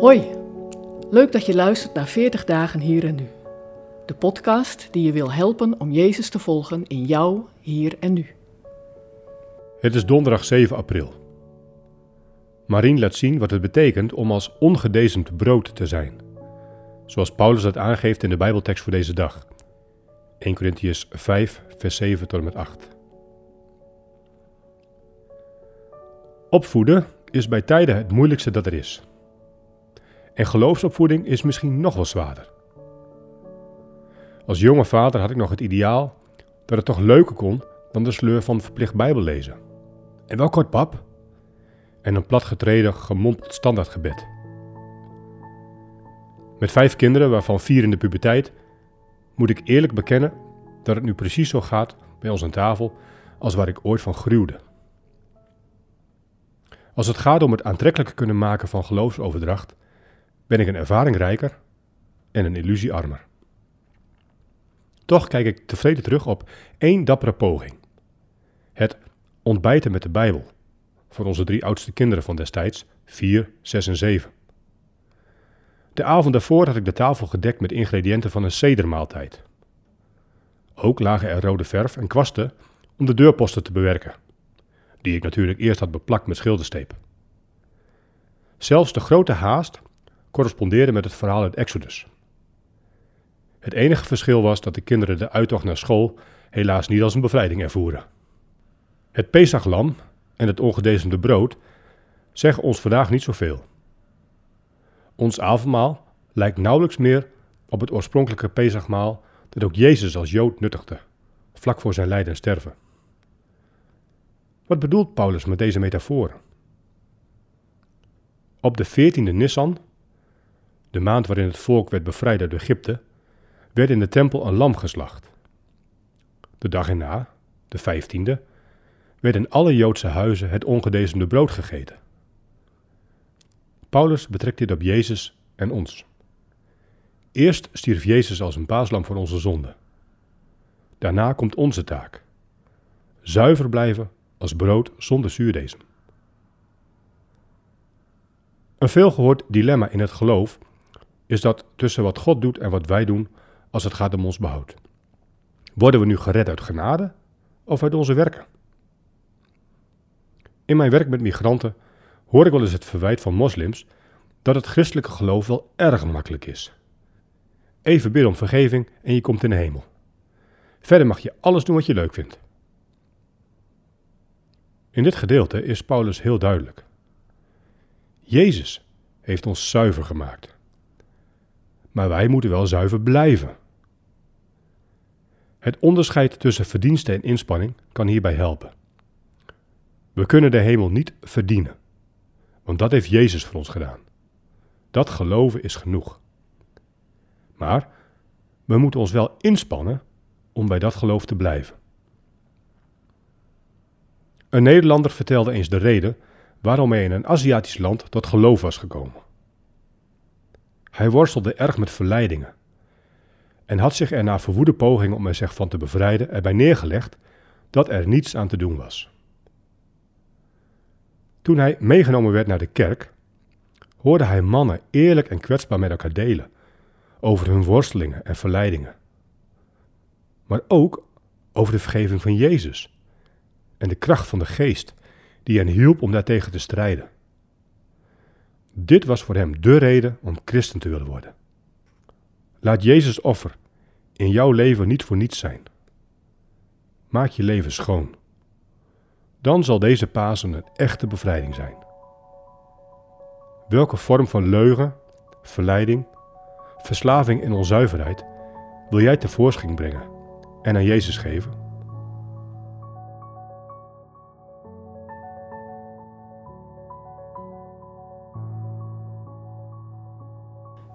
Hoi, leuk dat je luistert naar 40 dagen hier en nu. De podcast die je wil helpen om Jezus te volgen in jou, hier en nu. Het is donderdag 7 april. Marien laat zien wat het betekent om als ongedezemd brood te zijn. Zoals Paulus dat aangeeft in de Bijbeltekst voor deze dag. 1 Corinthians 5, vers 7 tot en met 8. Opvoeden is bij tijden het moeilijkste dat er is. En geloofsopvoeding is misschien nog wel zwaarder. Als jonge vader had ik nog het ideaal dat het toch leuker kon dan de sleur van verplicht Bijbellezen. En wel kort pap. En een platgetreden, gemompeld standaardgebed. Met vijf kinderen, waarvan vier in de puberteit, moet ik eerlijk bekennen dat het nu precies zo gaat bij ons aan tafel als waar ik ooit van gruwde. Als het gaat om het aantrekkelijker kunnen maken van geloofsoverdracht, ben ik een ervaringrijker en een illusiearmer. Toch kijk ik tevreden terug op één dappere poging. Het ontbijten met de Bijbel voor onze drie oudste kinderen van destijds, 4, 6 en 7. De avond daarvoor had ik de tafel gedekt met ingrediënten van een cedermaaltijd. Ook lagen er rode verf en kwasten om de deurposten te bewerken, die ik natuurlijk eerst had beplakt met schildersteep. Zelfs de grote haast correspondeerde met het verhaal uit Exodus. Het enige verschil was dat de kinderen de uittocht naar school helaas niet als een bevrijding ervoeren. Het Pesachlam en het ongedezemde brood zeggen ons vandaag niet zoveel. Ons avondmaal lijkt nauwelijks meer op het oorspronkelijke Pesachmaal dat ook Jezus als Jood nuttigde, vlak voor zijn lijden en sterven. Wat bedoelt Paulus met deze metafoor? Op de 14e Nissan, de maand waarin het volk werd bevrijd uit Egypte, werd in de tempel een lam geslacht. De dag erna, de 15e, werd in alle Joodse huizen het ongedezemde brood gegeten. Paulus betrekt dit op Jezus en ons. Eerst stierf Jezus als een paaslam voor onze zonde. Daarna komt onze taak. Zuiver blijven als brood zonder zuurdesem. Een veelgehoord dilemma in het geloof is dat tussen wat God doet en wat wij doen als het gaat om ons behoud. Worden we nu gered uit genade of uit onze werken? In mijn werk met migranten hoor ik wel eens het verwijt van moslims dat het christelijke geloof wel erg makkelijk is. Even bidden om vergeving en je komt in de hemel. Verder mag je alles doen wat je leuk vindt. In dit gedeelte is Paulus heel duidelijk. Jezus heeft ons zuiver gemaakt. Maar wij moeten wel zuiver blijven. Het onderscheid tussen verdienste en inspanning kan hierbij helpen. We kunnen de hemel niet verdienen, want dat heeft Jezus voor ons gedaan. Dat geloven is genoeg. Maar we moeten ons wel inspannen om bij dat geloof te blijven. Een Nederlander vertelde eens de reden waarom hij in een Aziatisch land tot geloof was gekomen. Hij worstelde erg met verleidingen en had zich er na verwoede pogingen om er zich van te bevrijden erbij neergelegd dat er niets aan te doen was. Toen hij meegenomen werd naar de kerk, hoorde hij mannen eerlijk en kwetsbaar met elkaar delen over hun worstelingen en verleidingen. Maar ook over de vergeving van Jezus en de kracht van de geest die hen hielp om daartegen te strijden. Dit was voor hem de reden om christen te willen worden. Laat Jezus offer in jouw leven niet voor niets zijn. Maak je leven schoon. Dan zal deze Pasen een echte bevrijding zijn. Welke vorm van leugen, verleiding, verslaving en onzuiverheid wil jij tevoorschijn brengen en aan Jezus geven?